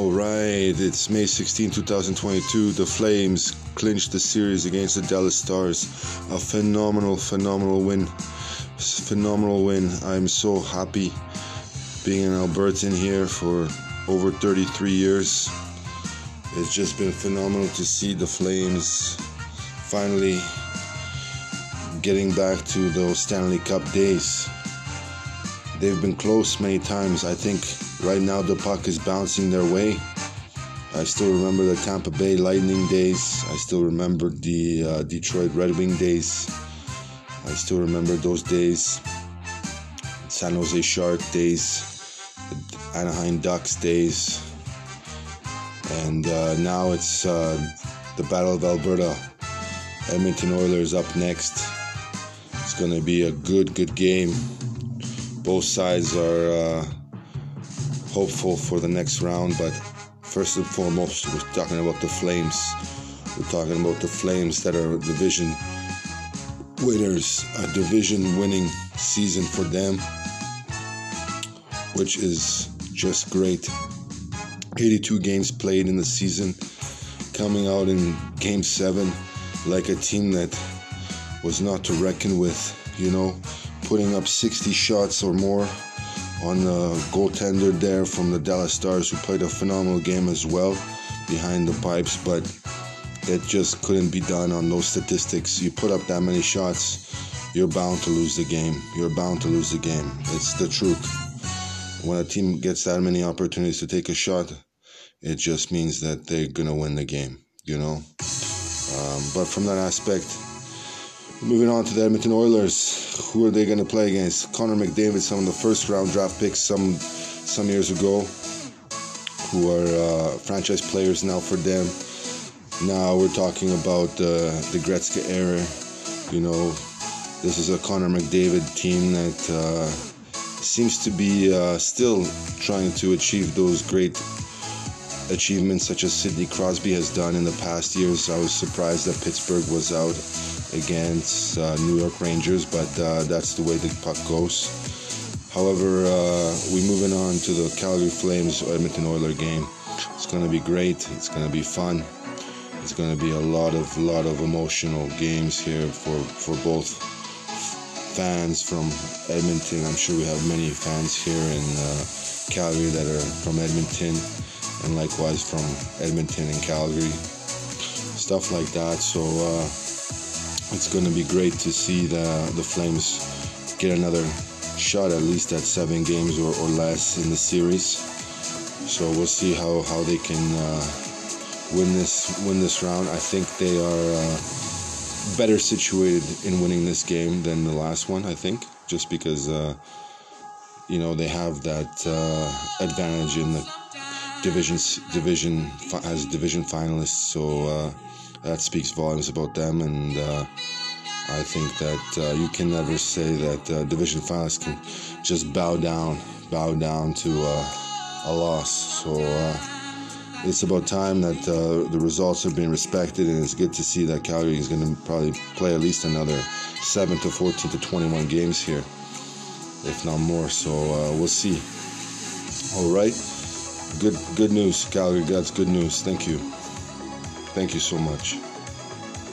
All right, it's May 16, 2022. The Flames clinched the series against the Dallas Stars. A phenomenal, phenomenal win. Phenomenal win. I'm so happy being an Albertan here for over 33 years. It's just been phenomenal to see the Flames finally getting back to those Stanley Cup days. They've been close many times. I think right now the puck is bouncing their way. I still remember the Tampa Bay Lightning days. I still remember the uh, Detroit Red Wing days. I still remember those days. San Jose Shark days, Anaheim Ducks days. And uh, now it's uh, the Battle of Alberta. Edmonton Oilers up next. It's going to be a good, good game both sides are uh, hopeful for the next round, but first and foremost, we're talking about the Flames. We're talking about the Flames that are division winners, a division winning season for them, which is just great. 82 games played in the season, coming out in game seven like a team that was not to reckon with, you know putting up 60 shots or more on the goaltender there from the Dallas Stars, who played a phenomenal game as well behind the pipes, but it just couldn't be done on those statistics. You put up that many shots, you're bound to lose the game. You're bound to lose the game. It's the truth. When a team gets that many opportunities to take a shot, it just means that they're gonna win the game, you know. Um, but from that aspect, Moving on to the Edmonton Oilers, who are they going to play against? Connor McDavid, some of the first round draft picks some some years ago, who are uh, franchise players now for them. Now we're talking about uh, the Gretzky era. You know, this is a Connor McDavid team that uh, seems to be uh, still trying to achieve those great achievements such as Sidney Crosby has done in the past years. I was surprised that Pittsburgh was out against uh, New York Rangers, but uh, that's the way the puck goes. However, uh, we're moving on to the Calgary Flames Edmonton Oiler game. It's going to be great. It's going to be fun. It's going to be a lot of lot of emotional games here for for both fans from Edmonton. I'm sure we have many fans here in uh, Calgary that are from Edmonton, and likewise from Edmonton and Calgary. Stuff like that. So uh, it's going to be great to see the the Flames get another shot at least at seven games or, or less in the series. So we'll see how, how they can uh, win this win this round. I think they are uh, better situated in winning this game than the last one. I think just because uh, you know they have that uh, advantage in the divisions division as division finalists. So uh, that speaks volumes about them, and uh, I think that uh, you can never say that uh, division finalists can just bow down, bow down to uh, a loss. So it's about time that the results are being respected, and it's good to see that Calgary is going to probably play at least another seven to fourteen to twenty-one games here, if not more. So we'll see. All right, good good news, Calgary. That's good news. Thank you. Thank you so much.